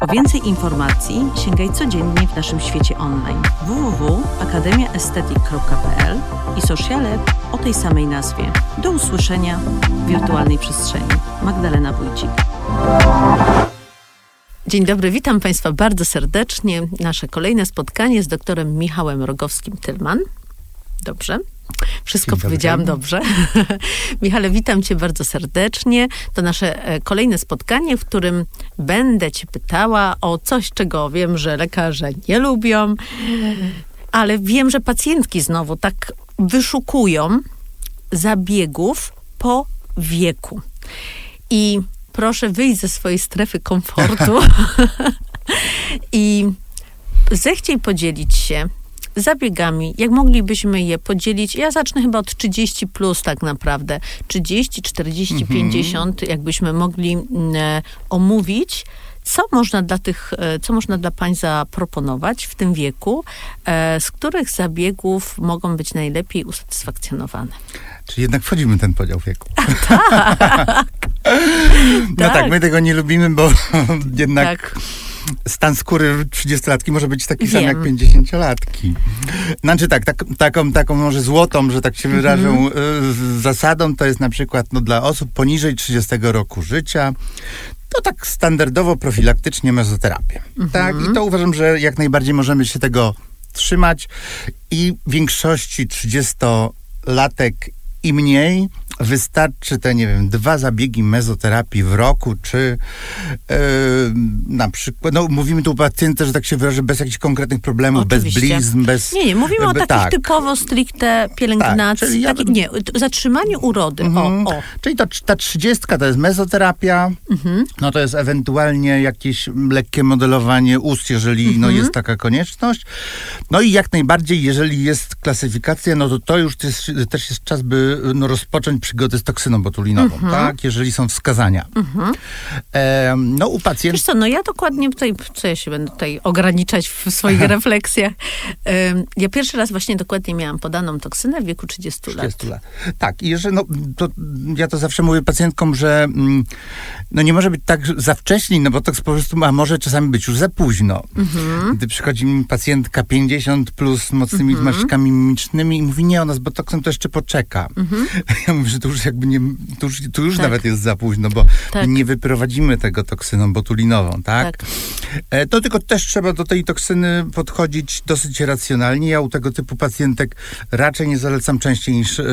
Po więcej informacji sięgaj codziennie w naszym świecie online www.akademiaestetyk.pl i sociale o tej samej nazwie. Do usłyszenia w wirtualnej przestrzeni. Magdalena Wójcik. Dzień dobry, witam Państwa bardzo serdecznie. Nasze kolejne spotkanie z doktorem Michałem Rogowskim-Tylman. Dobrze? Wszystko powiedziałam dobrze. Michale, witam cię bardzo serdecznie. To nasze e, kolejne spotkanie, w którym będę cię pytała o coś, czego wiem, że lekarze nie lubią, ale wiem, że pacjentki znowu tak wyszukują zabiegów po wieku. I proszę wyjść ze swojej strefy komfortu i zechciej podzielić się zabiegami, jak moglibyśmy je podzielić? Ja zacznę chyba od 30 plus tak naprawdę. 30, 40, mhm. 50, jakbyśmy mogli mm, e, omówić co można dla tych, e, co można dla pań zaproponować w tym wieku, e, z których zabiegów mogą być najlepiej usatysfakcjonowane? Czyli jednak wchodzimy w ten podział wieku. A, tak. no tak. tak, my tego nie lubimy, bo jednak tak stan skóry 30-latki może być taki Wiem. sam jak 50-latki. Znaczy tak, tak, taką, taką może złotą, że tak się wyrażę, mm -hmm. zasadą to jest na przykład no, dla osób poniżej 30 roku życia to tak standardowo profilaktycznie mezoterapię. Mm -hmm. Tak, i to uważam, że jak najbardziej możemy się tego trzymać i większości 30-latek i mniej wystarczy te, nie wiem, dwa zabiegi mezoterapii w roku, czy yy, na przykład, no mówimy tu o pacjentach, że tak się wyrażę, bez jakichś konkretnych problemów, Oczywiście. bez blizn, bez... Nie, nie, mówimy o takich tak. typowo stricte pielęgnacji, tak, taki, nie, zatrzymaniu urody, mhm. o, o. Czyli to, ta trzydziestka to jest mezoterapia, mhm. no to jest ewentualnie jakieś lekkie modelowanie ust, jeżeli no, mhm. no, jest taka konieczność. No i jak najbardziej, jeżeli jest klasyfikacja, no to to już jest, też jest czas, by no, rozpocząć przygody z toksyną botulinową, mhm. tak? Jeżeli są wskazania. Mhm. E, no u pacjentów... Wiesz co, no ja dokładnie tutaj, co ja się będę tutaj ograniczać w swoich refleksjach. E, ja pierwszy raz właśnie dokładnie miałam podaną toksynę w wieku 30, 30 lat. lat. Tak, i jeżeli, no, to, ja to zawsze mówię pacjentkom, że mm, no nie może być tak za wcześnie, no bo to po prostu, a może czasami być już za późno. Mhm. Gdy przychodzi mi pacjentka 50 plus z mocnymi zmarszczkami mimicznymi i mówi, nie, ona z botoksem to jeszcze poczeka. Mhm. Ja mówię, że to już jakby nie, to już, to już tak. nawet jest za późno, bo tak. nie wyprowadzimy tego toksyną botulinową, tak? tak. E, to tylko też trzeba do tej toksyny podchodzić dosyć racjonalnie. Ja u tego typu pacjentek raczej nie zalecam częściej niż e,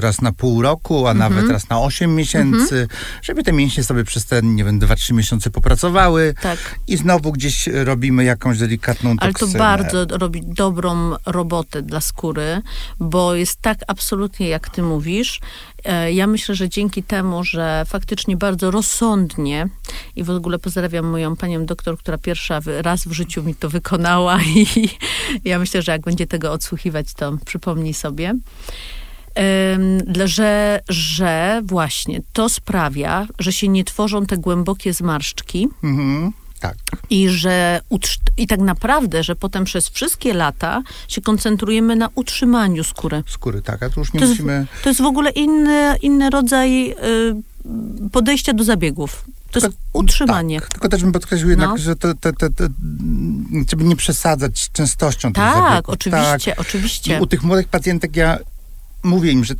raz na pół roku, a mhm. nawet raz na 8 miesięcy, mhm. żeby te mięśnie sobie przez te, nie wiem, 2-3 miesiące popracowały tak. i znowu gdzieś robimy jakąś delikatną toksynę. Ale to bardzo robi dobrą robotę dla skóry, bo jest tak absolutnie, jak ty mówisz, ja myślę, że dzięki temu, że faktycznie bardzo rozsądnie i w ogóle pozdrawiam moją panią doktor, która pierwsza raz w życiu mi to wykonała i ja myślę, że jak będzie tego odsłuchiwać, to przypomnij sobie. Że, że właśnie to sprawia, że się nie tworzą te głębokie zmarszczki. Mhm tak. I że i tak naprawdę, że potem przez wszystkie lata się koncentrujemy na utrzymaniu skóry. Skóry, tak, a tu już nie to musimy... Jest, to jest w ogóle inny, inny rodzaj y, podejścia do zabiegów. To jest utrzymanie. Tak, tylko też bym podkreślił jednak, no. że to, to, to, to, żeby nie przesadzać z częstością tak, tych zabiegów. Oczywiście, tak, oczywiście. U tych młodych pacjentek ja mówię im, że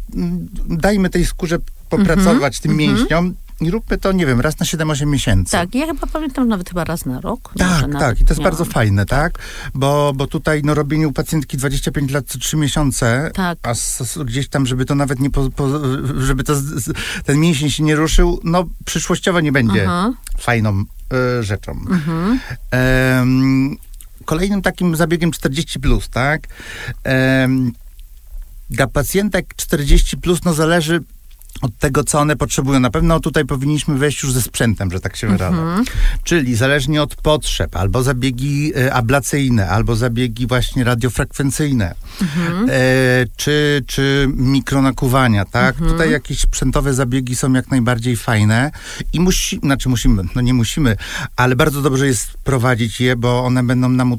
dajmy tej skórze popracować, mm -hmm, tym mm -hmm. mięśniom, i róbmy to, nie wiem, raz na 7-8 miesięcy. Tak, ja chyba pamiętam nawet chyba raz na rok. Tak, tak, i to jest bardzo fajne, tak? Bo, bo tutaj no, robienie u pacjentki 25 lat co 3 miesiące, tak. a s, gdzieś tam, żeby to nawet nie, po, po, żeby to, ten mięsień się nie ruszył, no przyszłościowo nie będzie Aha. fajną y, rzeczą. Mhm. kolejnym takim zabiegiem 40 plus, tak? dla pacjentek 40 plus, no zależy od tego, co one potrzebują. Na pewno tutaj powinniśmy wejść już ze sprzętem, że tak się wyrażę. Mhm. Czyli zależnie od potrzeb, albo zabiegi e, ablacyjne, albo zabiegi właśnie radiofrekwencyjne, mhm. e, czy, czy mikronakuwania, tak? Mhm. Tutaj jakieś sprzętowe zabiegi są jak najbardziej fajne i musi, znaczy musimy, no nie musimy, ale bardzo dobrze jest prowadzić je, bo one będą nam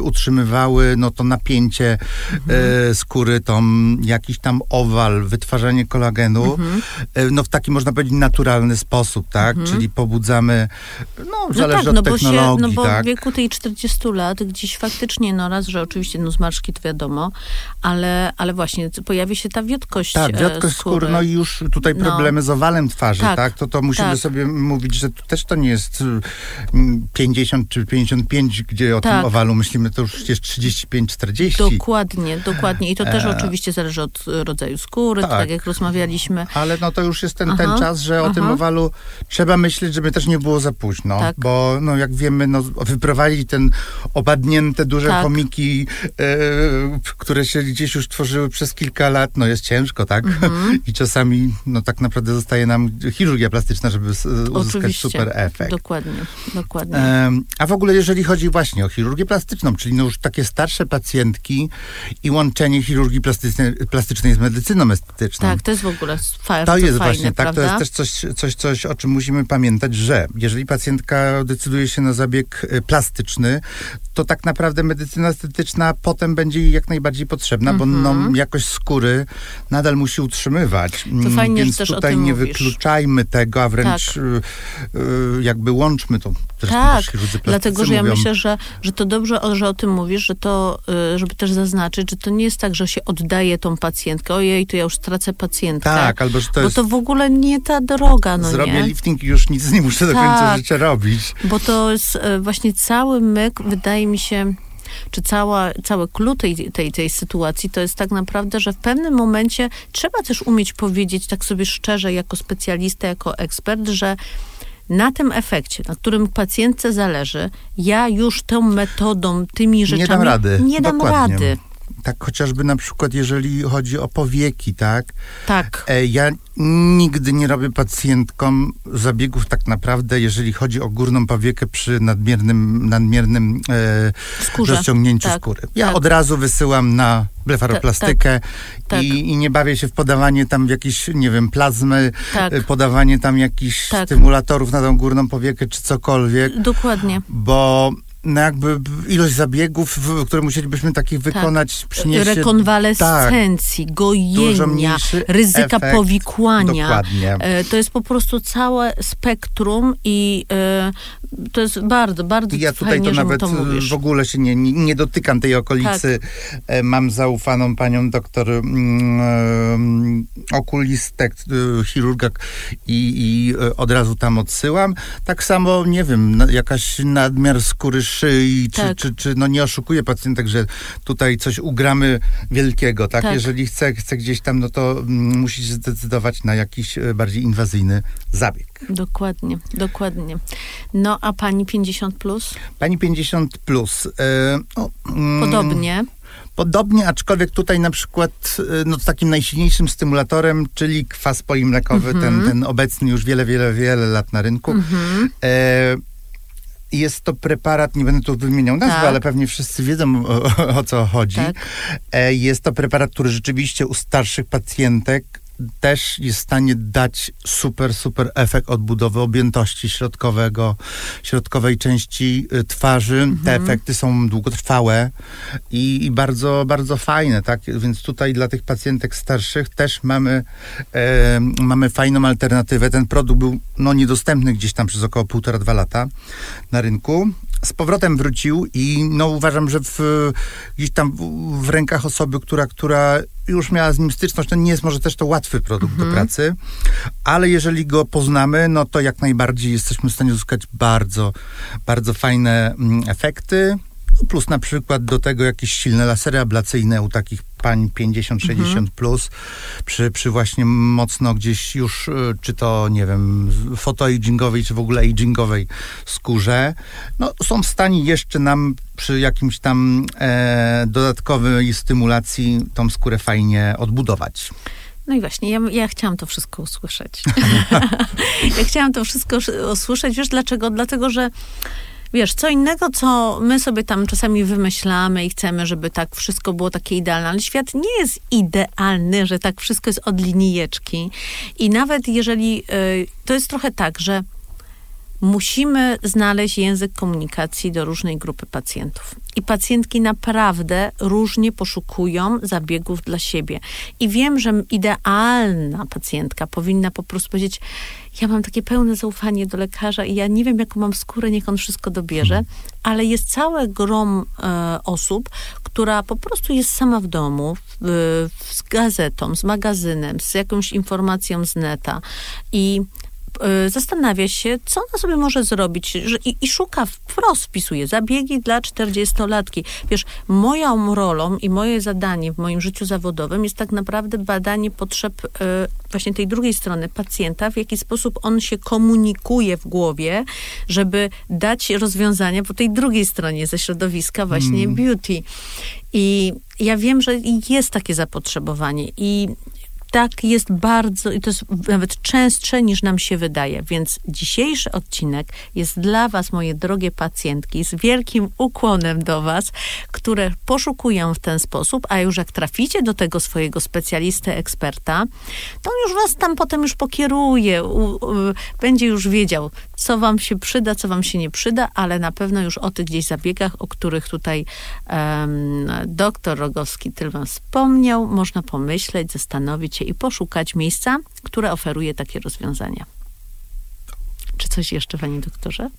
utrzymywały no to napięcie mhm. e, skóry, tą jakiś tam owal, wytwarzanie kolagenu. Mhm. No w taki można powiedzieć naturalny sposób, tak? Mhm. Czyli pobudzamy, no zależy no tak, od no technologii, bo się, No bo tak? w wieku tej 40 lat gdzieś faktycznie, no raz, że oczywiście no zmarszki to wiadomo, ale, ale właśnie pojawi się ta wiotkość Tak, e, wiotkość skóry. skóry, no i już tutaj no. problemy no. z owalem twarzy, tak? tak? To, to musimy tak. sobie mówić, że tu też to nie jest 50 mm, czy 55, gdzie o tak. tym owalu myślimy, to już jest 35-40. Dokładnie, dokładnie. I to też e... oczywiście zależy od rodzaju skóry, tak, tak jak rozmawialiśmy. Ale no to już jest ten, ten czas, że aha. o tym owalu trzeba myśleć, żeby też nie było za późno, tak. bo no jak wiemy, no, wyprowadzić ten opadnięte duże tak. chomiki, e, które się gdzieś już tworzyły przez kilka lat, no jest ciężko, tak? Mhm. I czasami no tak naprawdę zostaje nam chirurgia plastyczna, żeby uzyskać Oczywiście. super efekt. Dokładnie, dokładnie. E, a w ogóle jeżeli chodzi właśnie o chirurgię plastyczną, czyli no już takie starsze pacjentki i łączenie chirurgii plastycznej, plastycznej z medycyną estetyczną. Tak, to jest w ogóle to jest fajne, właśnie tak. To jest też coś, coś, coś, o czym musimy pamiętać, że jeżeli pacjentka decyduje się na zabieg y, plastyczny, to tak naprawdę medycyna estetyczna potem będzie jej jak najbardziej potrzebna, mm -hmm. bo no, mhm. jakość skóry nadal musi utrzymywać. To mm, fajnie, Więc też tutaj nie mówisz. wykluczajmy tego, a wręcz tak. y, y, jakby łączmy to. Tak, dlatego, że ja myślę, że, że to dobrze, że o tym mówisz, że to, żeby też zaznaczyć, że to nie jest tak, że się oddaje tą pacjentkę, ojej, to ja już stracę pacjentkę. Tak, albo że to jest... Bo to w ogóle nie ta droga, no Zrobię nie? lifting i już nic nie muszę do końca tak, życia robić. Bo to jest e, właśnie cały myk, wydaje mi się, czy cała, cały clue tej, tej, tej sytuacji to jest tak naprawdę, że w pewnym momencie trzeba też umieć powiedzieć tak sobie szczerze, jako specjalista, jako ekspert, że na tym efekcie, na którym pacjentce zależy, ja już tą metodą, tymi rzeczami nie dam rady. Nie dam Dokładnie. rady tak chociażby na przykład jeżeli chodzi o powieki, tak? Tak. E, ja nigdy nie robię pacjentkom zabiegów tak naprawdę, jeżeli chodzi o górną powiekę przy nadmiernym, nadmiernym e, rozciągnięciu tak, skóry. Ja tak. od razu wysyłam na blefaroplastykę tak, i, i, nie bawię się w podawanie tam w jakieś, nie wiem, plazmy, tak. E, podawanie tam jakichś tak. stymulatorów na tą górną powiekę czy cokolwiek. Dokładnie. Bo no jakby ilość zabiegów, które musielibyśmy takich tak. wykonać, tak. przyniesie... Rekonwalescencji, tak, gojenia, ryzyka efekt. powikłania. Dokładnie. E, to jest po prostu całe spektrum i e, to jest bardzo, bardzo Ja tutaj fajnie, to nawet to w ogóle się nie, nie, nie dotykam tej okolicy. Tak. E, mam zaufaną panią doktor um, okulistek, chirurga i, i od razu tam odsyłam. Tak samo, nie wiem, jakaś nadmiar skóry szyi, czy, tak. czy, czy, no nie oszukuje pacjentek, że tutaj coś ugramy wielkiego, tak? tak. Jeżeli chce, chce gdzieś tam, no to mm, musi się zdecydować na jakiś e, bardziej inwazyjny zabieg. Dokładnie, dokładnie. No, a pani 50 plus? Pani 50 plus. Yy, no, mm, Podobnie. Podobnie, aczkolwiek tutaj na przykład e, no, takim najsilniejszym stymulatorem, czyli kwas polimlekowy, mm -hmm. ten, mhm. ten obecny już wiele, wiele, wiele lat na rynku. Mm -hmm. e, jest to preparat, nie będę tu wymieniał nazwy, tak. ale pewnie wszyscy wiedzą o, o co chodzi. Tak. E, jest to preparat, który rzeczywiście u starszych pacjentek też jest w stanie dać super, super efekt odbudowy objętości środkowego, środkowej części y, twarzy. Mhm. Te efekty są długotrwałe i, i, bardzo, bardzo fajne, tak? Więc tutaj dla tych pacjentek starszych też mamy, e, mamy fajną alternatywę. Ten produkt był no, niedostępny gdzieś tam przez około półtora, dwa lata na rynku z powrotem wrócił i no uważam, że w, gdzieś tam w, w, rękach osoby, która, która już miała z nim styczność, to nie jest może też to łatwy produkt mhm. do pracy, ale jeżeli go poznamy, no to jak najbardziej jesteśmy w stanie uzyskać bardzo, bardzo fajne mm, efekty plus na przykład do tego jakieś silne lasery ablacyjne u takich pań 50-60 mhm. plus, przy, przy właśnie mocno gdzieś już, y, czy to, nie wiem, fotoagingowej, czy w ogóle agingowej skórze, no są w stanie jeszcze nam przy jakimś tam e, dodatkowej stymulacji tą skórę fajnie odbudować. No i właśnie, ja, ja chciałam to wszystko usłyszeć. ja chciałam to wszystko usłyszeć. Wiesz dlaczego? Dlatego, że Wiesz, co innego, co my sobie tam czasami wymyślamy i chcemy, żeby tak wszystko było takie idealne, ale świat nie jest idealny, że tak wszystko jest od linijeczki. I nawet jeżeli, y, to jest trochę tak, że musimy znaleźć język komunikacji do różnej grupy pacjentów. I pacjentki naprawdę różnie poszukują zabiegów dla siebie. I wiem, że idealna pacjentka powinna po prostu powiedzieć: Ja mam takie pełne zaufanie do lekarza i ja nie wiem, jaką mam skórę, niech on wszystko dobierze, mhm. ale jest całe grom e, osób, która po prostu jest sama w domu, w, z gazetą, z magazynem, z jakąś informacją z neta i zastanawia się, co ona sobie może zrobić i, i szuka, wprost wpisuje zabiegi dla czterdziestolatki. Wiesz, moją rolą i moje zadanie w moim życiu zawodowym jest tak naprawdę badanie potrzeb y, właśnie tej drugiej strony pacjenta, w jaki sposób on się komunikuje w głowie, żeby dać rozwiązania po tej drugiej stronie ze środowiska właśnie mm. beauty. I ja wiem, że jest takie zapotrzebowanie i tak jest bardzo, i to jest nawet częstsze niż nam się wydaje. Więc dzisiejszy odcinek jest dla Was, moje drogie pacjentki, z wielkim ukłonem do Was, które poszukują w ten sposób, a już jak traficie do tego swojego specjalisty, eksperta, to już Was tam potem już pokieruje, u, u, będzie już wiedział, co Wam się przyda, co Wam się nie przyda, ale na pewno już o tych gdzieś zabiegach, o których tutaj um, doktor Rogowski Tylwan wspomniał, można pomyśleć, zastanowić i poszukać miejsca, które oferuje takie rozwiązania. Czy coś jeszcze, panie doktorze?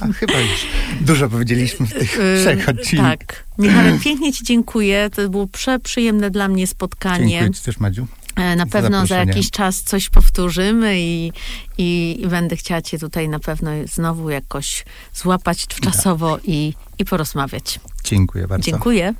A, chyba już dużo powiedzieliśmy w tych y, trzech odcinkach. Tak. Michał, pięknie ci dziękuję. To było przeprzyjemne dla mnie spotkanie. Dziękuję ci też, Madziu. E, na pewno za jakiś czas coś powtórzymy i, i, i, będę chciała cię tutaj na pewno znowu jakoś złapać czasowo tak. i, i porozmawiać. Dziękuję bardzo. Dziękuję.